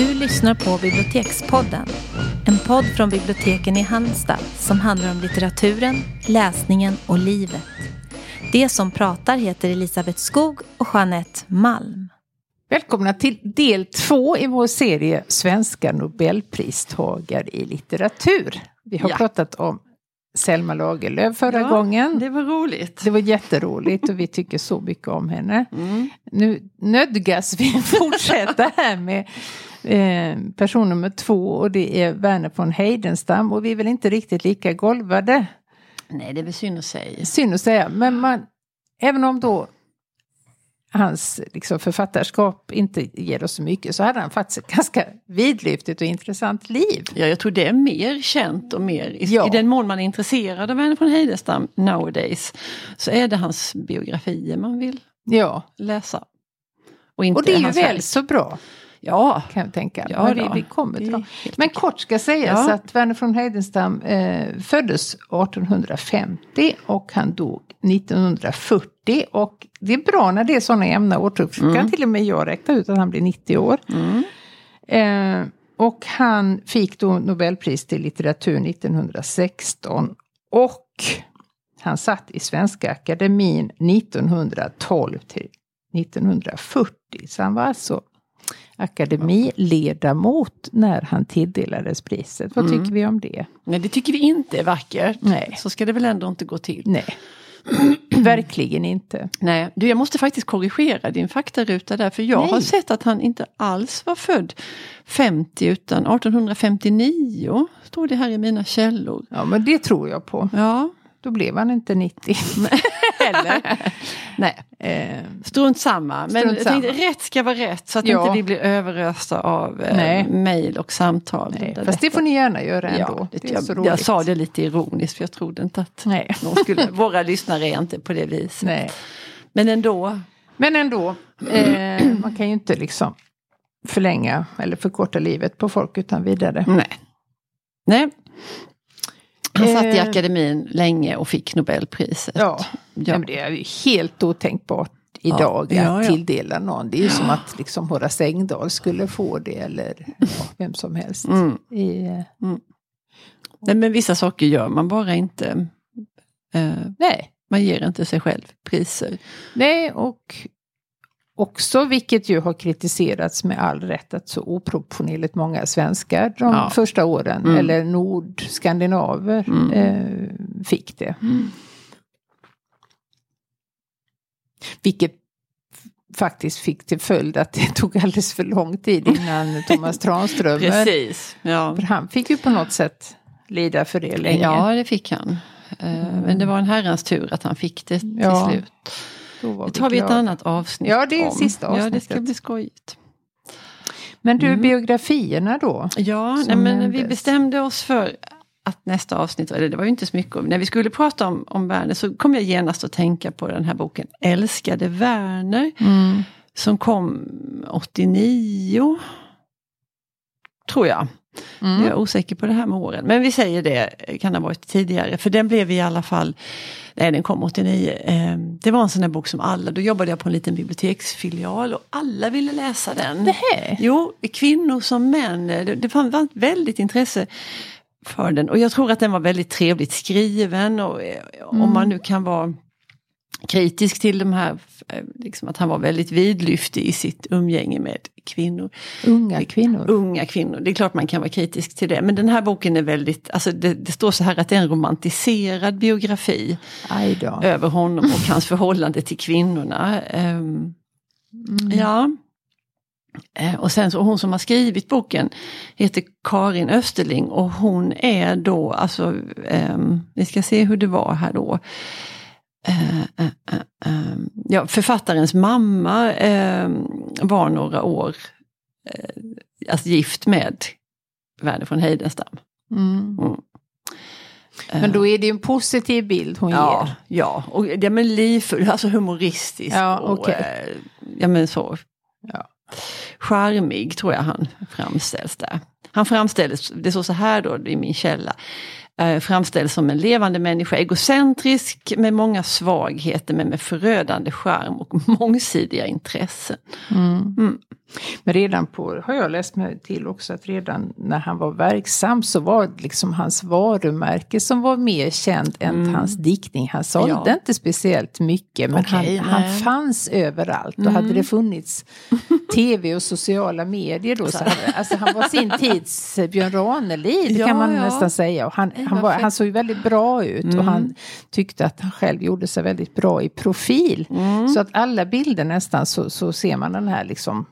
Du lyssnar på Bibliotekspodden. En podd från biblioteken i Halmstad som handlar om litteraturen, läsningen och livet. Det som pratar heter Elisabeth Skog och Jeanette Malm. Välkomna till del två i vår serie Svenska Nobelpristagare i litteratur. Vi har Ja. pratat om Selma Lagerlöf förra Ja, gången. Det var roligt. Det var jätteroligt och vi tycker så mycket om henne. Mm. Nu nödgas vi fortsätta här med eh, person nummer två och det är Verner von Heidenstam och vi är väl inte riktigt lika golvade. Nej, det är väl synd att säga. Synd att säga, men man, även om då hans liksom, författarskap inte ger oss så mycket så hade han faktiskt ett ganska vidlyftigt och intressant liv. Ja, jag tror det är mer känt och mer, i, Ja. i den mån man är intresserad av Verner von Heidenstam nowadays, så är det hans biografier man vill Ja, läsa. Och, inte och det är ju väl så bra Ja, kan jag tänka. Ja Men vi, då. vi kommer Det helt Men kort ska sägas Ja. att Verner von Heidenstam eh, föddes 1850 och han dog 1940. Och det är bra när det är sådana jämna årtal. Mm. kan till och med jag räkna ut att han blir 90 år. Eh, och han fick då Nobelpris till litteratur 1916. Och han satt i Svenska Akademin 1912 till 1940. Så han var alltså akademiledamot när han tilldelades priset. Vad tycker vi om det? nej det tycker vi inte är vackert. Nej. Så ska det väl ändå inte gå till. Nej, verkligen inte. Nej, du jag måste faktiskt korrigera din faktaruta där för jag Nej. har sett att han inte alls var född 50 utan 1859. Står det här i mina källor. Ja, men det tror jag på. Ja, Då blev han inte 90. Eller? nej. Eh, Strunt samma. Men Strunt jag tänkte, samma. rätt ska vara rätt så att Ja. inte vi blir överösta av eh, mejl och samtal. nej, fast det detta- får ni gärna göra ändå. Ja, det, det jag, jag sa det lite ironiskt för jag trodde inte att Nej. någon skulle, våra lyssnare är inte på det viset. Nej. Men ändå. Men ändå, eh, man kan ju inte liksom förlänga eller förkorta livet på folk utan vidare. Nej. Nej. Han satt i Eh. akademin länge och fick Nobelpriset. Ja, Ja. Men det är ju helt otänkbart idag Ja, ja, att tilldela någon. Det är ju som att liksom Horace Engdahl skulle få det eller vem som helst. Mm. I, eh, Nej, men vissa saker gör man bara inte. Eh, nej. man ger inte sig själv priser. nej, och också, vilket ju har kritiserats med all rätt, att så oproportionerligt många svenskar de Ja. första åren, Mm. eller nordskandinaver, Mm. eh, fick det. Vilket f- faktiskt fick till följd att det tog alldeles för lång tid innan Thomas Tranströmer, Precis. Ja. för han fick ju på något sätt lida för det länge. ja, det fick han. Eh, Men det var en herrans tur att han fick det till Ja, slut. Det tar vi ett glada. annat avsnitt Ja, det är om. sista Ja, det avsnittet. ska bli skojigt. Men du, Mm. biografierna då? Ja, nej, men vi nämndes. bestämde oss för att nästa avsnitt, eller det var ju inte så mycket om, när vi skulle prata om, om Werner så kom jag genast att tänka på den här boken Älskade Werner. Mm. Som kom 89. Tror jag. Mm. Jag är osäker på det här med åren. Men vi säger det, kan ha varit tidigare. För den blev i alla fall, nej den kom 89. Eh, Det var en sån här bok som alla, då jobbade jag på en liten biblioteksfilial och alla ville läsa den. Nähä. Jo, kvinnor som män. Det, det fanns ett väldigt intresse för den. Och jag tror att den var väldigt trevligt skriven. Och eh, om man nu kan vara kritisk till de här, eh, liksom att han var väldigt vidlyftig i sitt umgänge med kvinnor. Unga kvinnor. Unga kvinnor, det är klart man kan vara kritisk till det. Men den här boken är väldigt, alltså det, det står så här att det är en romantiserad biografi över honom och hans förhållande till kvinnorna. Ehm, Ja. Eh, Och sen så hon som har skrivit boken heter Karin Österling och hon är då, alltså, ehm, vi ska se hur det var här då. Eh, eh, eh, ehm, ja, författarens mamma ehm, var några år alltså gift med Werner von Heidenstam. Mm. Eh, Men då är det ju en positiv bild hon Ja, ger. ja, och ja, men livfull, alltså humoristisk. Ja, och, eh, ja men så. Ja. Charmig tror jag han framställs där. Han framställdes, det står så här då i min källa. Eh, framställs som en levande människa, egocentrisk med många svagheter men med förödande charm och mångsidiga intressen. Mm. Mm. Men redan på, har jag läst mig till också, att redan när han var verksam så var det liksom hans varumärke som var mer känd än Mm. hans diktning. Han sålde Ja. inte speciellt mycket men Okej, han, han fanns överallt. Och hade det funnits tv och sociala medier då så hade, alltså han var sin tids Björn Ranelid Ja, kan man ja. nästan säga. Och han, han, var, han såg ju väldigt bra ut och han tyckte att han själv gjorde sig väldigt bra i profil. Så att alla bilder nästan så, så ser man den här liksom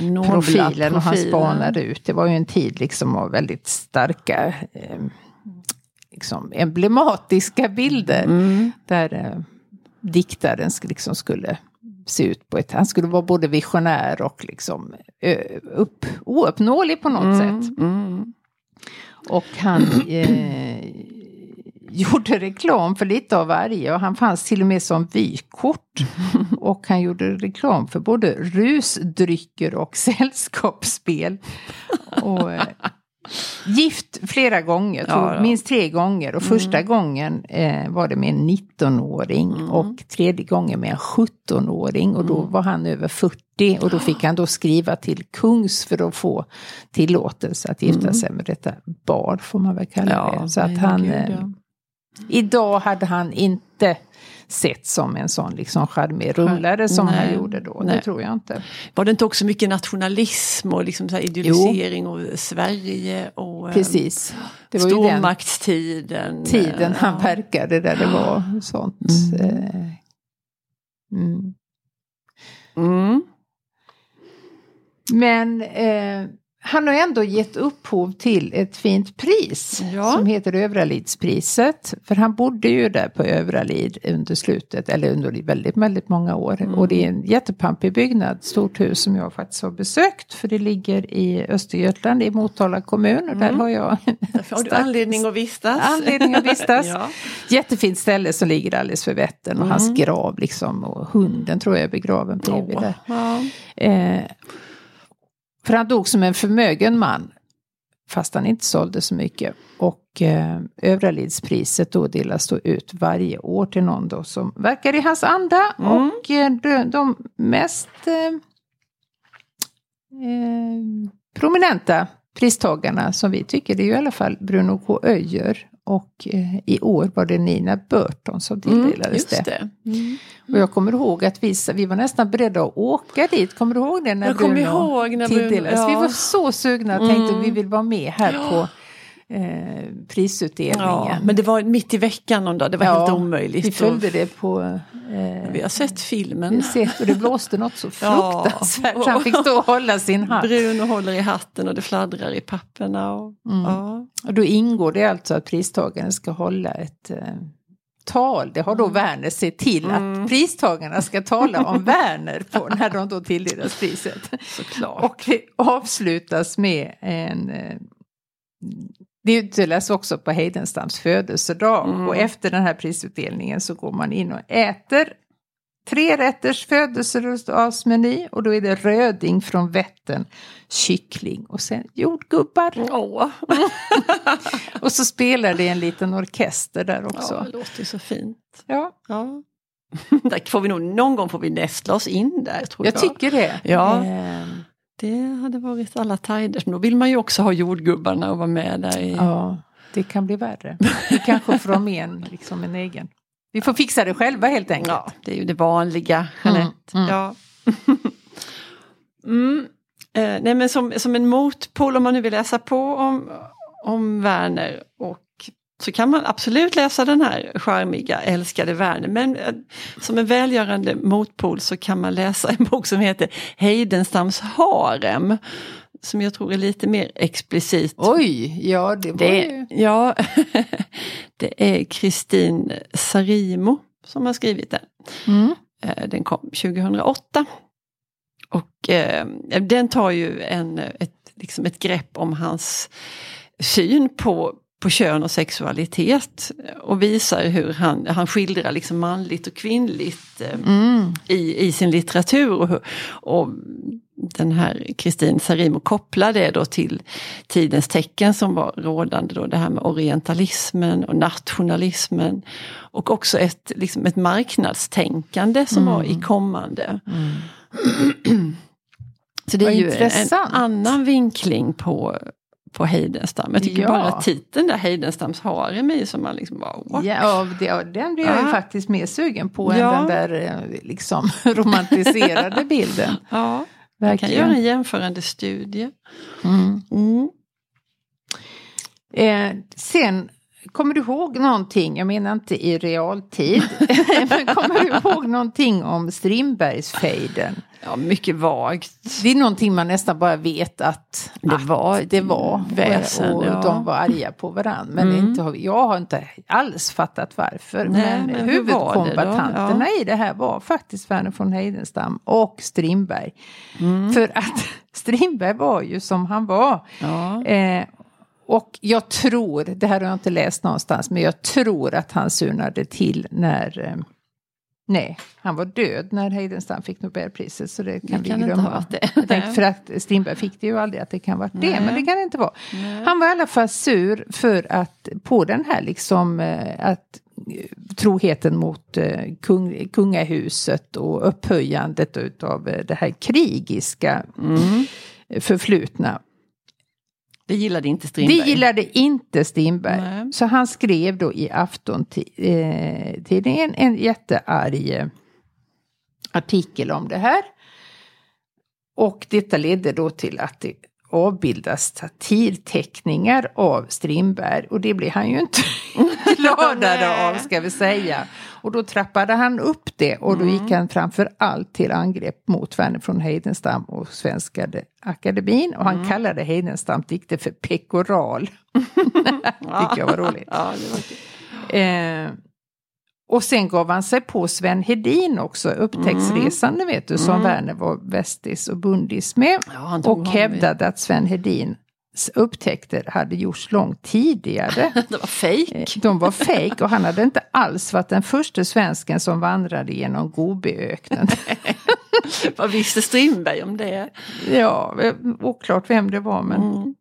Nobla profilen och han spanade ut. Det var ju en tid liksom av väldigt starka eh, liksom emblematiska bilder. Mm. Där eh, diktaren liksom skulle se ut på ett, han skulle vara både visionär och liksom ö, upp, ouppnåelig på något sätt. Mm. Och han eh, gjorde reklam för lite av varje och han fanns till och med som vykort. Och han gjorde reklam för både rusdrycker och sällskapsspel. Och, eh, gift flera gånger, Ja, ja. minst tre gånger. Och första gången eh, var det med en 19-åring och tredje gången med en 17-åring. Och då var han över 40 och då fick han då skriva till kungs för att få tillåtelse att gifta sig med detta barn, får man väl kalla Ja, det. Så att han, gud, eh, ja. Idag hade han inte sett som en sån liksom charmig rullare som han Nej, gjorde då. nej. Det tror jag inte. Var det inte också mycket nationalism och liksom så idealisering och Sverige och eh, Precis. Det var stormaktstiden. tiden eh, han ja. verkade där det var sånt. Mm. eh, Mm. Mm. Men eh, han har ändå gett upphov till ett fint pris Ja. som heter Övralidspriset. För han bodde ju där på Övralid under slutet, eller under väldigt, väldigt många år. Mm. Och det är en jättepampig byggnad, stort hus som jag faktiskt har besökt. För det ligger i Östergötland, i Motala kommun. Och där har jag Därför har du anledning att vistas. anledning att vistas. ja. Jättefint ställe som ligger alldeles för Vättern och Mm. hans grav liksom och hunden tror jag är begraven bredvid Åh, där. ja. Eh, för han dog som en förmögen man fast han inte sålde så mycket. Och eh, Övralidspriset då delas då ut varje år till någon då som verkar i hans anda. Mm. Och eh, de, de mest eh, eh, prominenta pristagarna som vi tycker det är ju i alla fall Bruno K. Öijer. Och eh, i år var det Nina Burton som Mm, tilldelades just det. det. Mm. Och jag kommer ihåg att vi, vi var nästan beredda att åka dit. Kommer du ihåg det? När Jag kommer ihåg när Bruno- tilldelades? Vi ja. var så sugna och tänkte Mm. vi vill vara med här på eh, prisutdelningen. Ja, men det var mitt i veckan någon dag, det var Ja, helt omöjligt. Vi följde det på... Eh, vi har sett filmen. vi sett och det blåste något så Ja. fruktansvärt. Så han fick stå och hålla sin hatt. Bruno håller i hatten och det fladdrar i papperna. Och, Mm. ja. Och då ingår det alltså att pristagaren ska hålla ett eh, tal. Det har då Werner sett till Mm. att pristagarna ska tala om Werner på, när de då tilldelas priset. Såklart. Och det avslutas med en... Det utdelas också på Heidenstams födelsedag. Mm. Och efter den här prisutdelningen så går man in och äter tre rätters födelsedagsmeny. Och då är det röding från Vättern, kyckling och sen jordgubbar. Åh, Och så spelar det en liten orkester där ja, också. det låter så fint. Ja, Ja. Där får vi nog, någon gång får vi nästla oss in där tror jag. jag tycker det. Ja. Ehm, Det hade varit alla tider. Men då vill man ju också ha jordgubbarna och vara med där i... ja, det kan bli värre. Vi kanske får ha med en, liksom en egen. Vi får fixa det själva helt enkelt. Ja, det är ju det vanliga, Jeanette. Mm, mm. Ja. mm. Eh, nej men som, som en motpol om man nu vill läsa på om, om Werner och så kan man absolut läsa den här charmiga älskade Werner. Men eh, som en välgörande motpol så kan man läsa en bok som heter Heidenstams harem. Som jag tror är lite mer explicit. Oj, ja det var Det, ju... ja, det är Kristin Sarimo som har skrivit den. Mm. Eh, Den kom 2008. Och eh, den tar ju en, ett, liksom ett grepp om hans syn på, på kön och sexualitet och visar hur han, han skildrar liksom manligt och kvinnligt eh, Mm. i, i sin litteratur. Och, och den här Kristin Sarimo kopplar det då till tidens tecken som var rådande då, det här med orientalismen och nationalismen. Och också ett, liksom ett marknadstänkande som var i kommande. Så det är Vad ju en, en intressant. annan vinkling på, på Heidenstam. Jag tycker Ja. bara titeln där Heidenstams harem i som man liksom bara what? Ja, det, den blir jag ju Ja. faktiskt mer sugen på Ja. än den där eh, liksom romantiserade bilden. Ja, man kan göra en jämförande studie. Mm. Mm. Eh, sen, kommer du ihåg någonting, jag menar inte i realtid, men kommer du ihåg någonting om Strindbergsfejden? Ja, mycket vagt. Det är någonting man nästan bara vet att Det att var det var. väsen, och ja. de var arga på varandra. Men Mm. inte, jag har inte alls fattat varför. Nej, men men då? huvudkombatanterna i det här var faktiskt Verner von Heidenstam och Strindberg. Mm. För att Strindberg var ju som han var. Ja. Eh, och jag tror, det här har jag inte läst någonstans, men jag tror att han surnade till när eh, Nej, han var död när Heidenstam fick Nobelpriset så det kan Det vi kan glömma. det. Jag tänkte, för att Strindberg fick det ju aldrig att det kan vara det, men det kan det inte vara. Han var i alla fall sur för att på den här liksom eh, att eh, troheten mot kung, kungahuset och upphöjandet utav det här krigiska Mm. förflutna. Det gillade inte Strindberg. Det gillade inte Strindberg. Nej. Så han skrev då i aftontidningen en jättearg eh, artikel om det här. Och detta ledde då till att det avbildas satirteckningar av Strindberg. Och det blir han ju inte gladare av ska vi säga. Och då trappade han upp det och då gick han framför allt till angrepp mot Verner von Heidenstam och Svenska Akademin. Och han kallade Heidenstam dikter för pekoral. Tycker jag var roligt. Ja, det var. Eh, och sen gav han sig på Sven Hedin också, upptäcktsresande vet du, som Werner var västis och bundis med. Ja, och hävdade att Sven Hedins upptäckter hade gjorts långt tidigare. Det var fejk. Eh, De var fejk och han hade inte alls varit den första svensken som vandrade genom Gobiöknen. Vad visste Strindberg om det? ja, eh, oklart vem det var men Mm.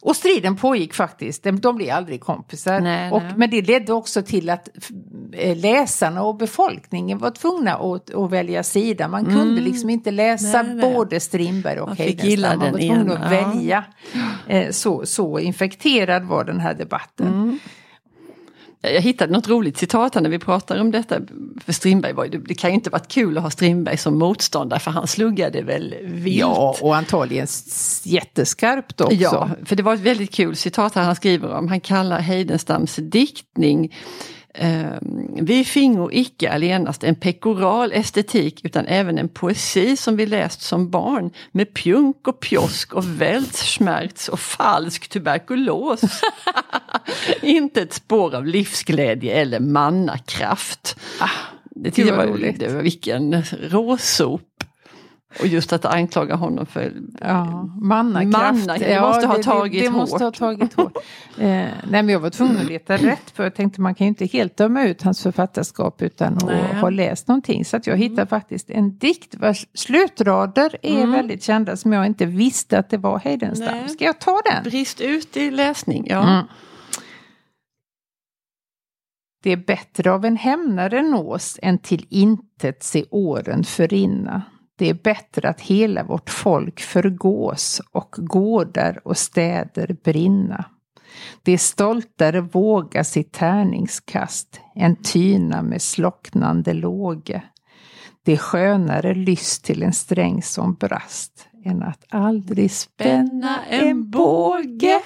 Och striden pågick faktiskt, de, de blev aldrig kompisar. Nej, och, nej. Men det ledde också till att eh, läsarna och befolkningen var tvungna att, att välja sida. Man kunde liksom inte läsa Mm. Nej, både Strindberg och Man Heidenstam. Man var tvungen att ja. välja. Eh, Så, så infekterad var den här debatten. Mm. Jag hittade något roligt citat här när vi pratar om detta. För Strindberg var det kan ju inte varit kul att ha Strindberg som motståndare för han sluggade väl vilt. Ja, och antagligen jätteskarpt också. Ja, för det var ett väldigt kul citat här han skriver om. Han kallar Heidenstams diktning Vi fingo icke allenast en pekoral estetik utan även en poesi som vi läst som barn med pjunk och pjosk och vältschmerz och falsk tuberkulos. Inte ett spår av livsglädje eller mannakraft. det tycker jag var, roligt. vilken råsop. Och just att anklaga honom för Ja, mannakraft. Manna, det måste ha tagit det, det måste ha tagit hårt. Eh, nej, men jag var tvungen att leta rätt för jag tänkte man kan ju inte helt döma ut hans författarskap utan Nej. att ha läst någonting. Så att jag hittade faktiskt en dikt vars slutrader är väldigt kända som jag inte visste att det var Heidenstam. Nej. Ska jag ta den? brist ut i läsning. Ja. Mm. Det är bättre av en hämnare nås än till intet se åren förrinna. Det är bättre att hela vårt folk förgås och gårdar och städer brinna. Det är stoltare våga sitt tärningskast än tyna med slocknande låge. Det skönare lyss till en sträng som brast än att aldrig spänna en båge.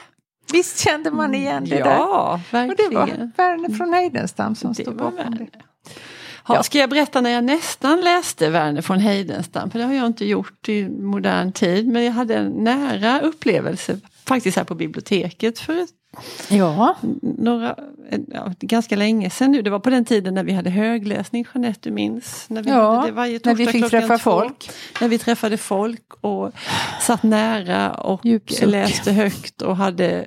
Visst kände man igen det där? Ja, Och det verkligen. var Verner från Heidenstam som Det stod bakom det. Ha, ska jag berätta när jag nästan läste Werner von Heidenstam? För det har jag inte gjort i modern tid. Men jag hade en nära upplevelse faktiskt här på biblioteket för Ja, några, ja, ganska länge sedan nu. Det var på den tiden när vi hade högläsning, Jeanette, du minns? När vi Ja, hade det varje när vi fick träffa två. folk. När vi träffade folk och satt nära och Djupsuck. läste högt och hade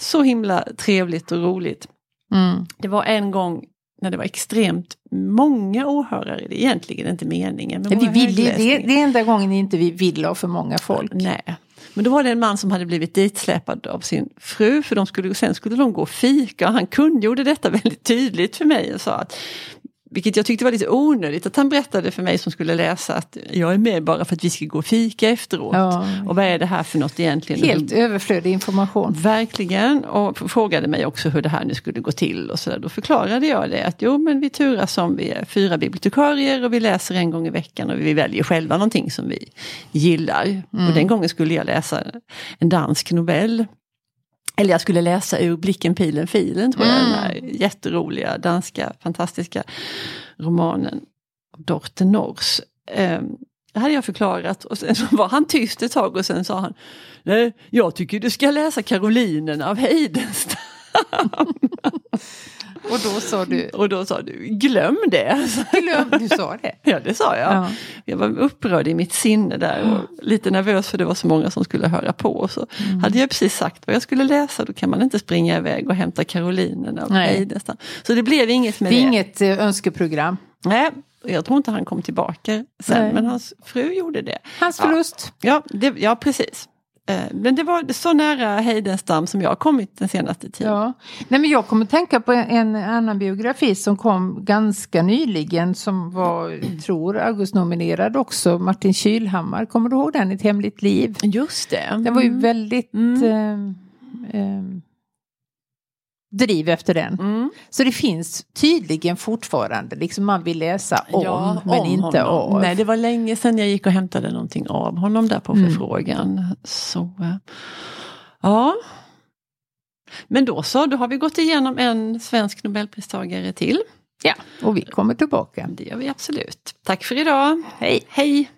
så himla trevligt och roligt. Mm. Det var en gång när det var extremt många åhörare, det är egentligen inte meningen. Men Vi vill, det, det är enda gången inte vi vill ha för många folk. Nej. Men då var det en man som hade blivit ditsläpad av sin fru för de skulle, sen skulle de gå och fika och han kungjorde detta väldigt tydligt för mig och sa att vilket jag tyckte var lite onödigt att han berättade för mig som skulle läsa att jag är med bara för att vi ska gå och fika efteråt. Ja. Och vad är det här för något egentligen? Helt överflödig information. Verkligen och frågade mig också hur det här nu skulle gå till och så där. Då förklarade jag det att jo men vi turas om vi är fyra bibliotekarier och vi läser en gång i veckan och vi väljer själva någonting som vi gillar. Och den gången skulle jag läsa en dansk novell. Eller jag skulle läsa ur Blicken, pilen, filen tror jag. Den här jätteroliga danska fantastiska romanen Dorte Nors. Eh, det hade jag förklarat och sen var han tyst ett tag och sen sa han Nej, jag tycker du ska läsa Karolinerna av Heidenstam. Och då sa du, Och då sa du, glöm det. glöm, du sa det. Ja det sa jag. Ja. Jag var upprörd i mitt sinne där och lite nervös för det var så många som skulle höra på. Och så Mm. hade jag precis sagt vad jag skulle läsa, då kan man inte springa iväg och hämta Karolinerna Nej. Så det blev inget med Det det. är inget eh, önskeprogram. Nej, jag tror inte han kom tillbaka sen, Nej. men hans fru gjorde det. Hans förlust. Ja, det, ja precis. Eh, Men det var så nära Heidenstam som jag har kommit den senaste tiden. Ja. Nej, men jag kommer tänka på en, en annan biografi som kom ganska nyligen som var, tror August-nominerad också, Martin Kylhammar. Kommer du ihåg den, Ett hemligt liv? Just det. Den var ju väldigt Mm. eh, eh, driv efter den. Mm. Så det finns tydligen fortfarande, liksom man vill läsa om Ja, men om inte honom. av. Nej, det var länge sedan jag gick och hämtade någonting av honom där på Mm. förfrågan. Så, eh, ja. Men då så, då har vi gått igenom en svensk nobelpristagare till. Ja, och vi kommer tillbaka. Det gör vi absolut. Tack för idag. Hej! Hej!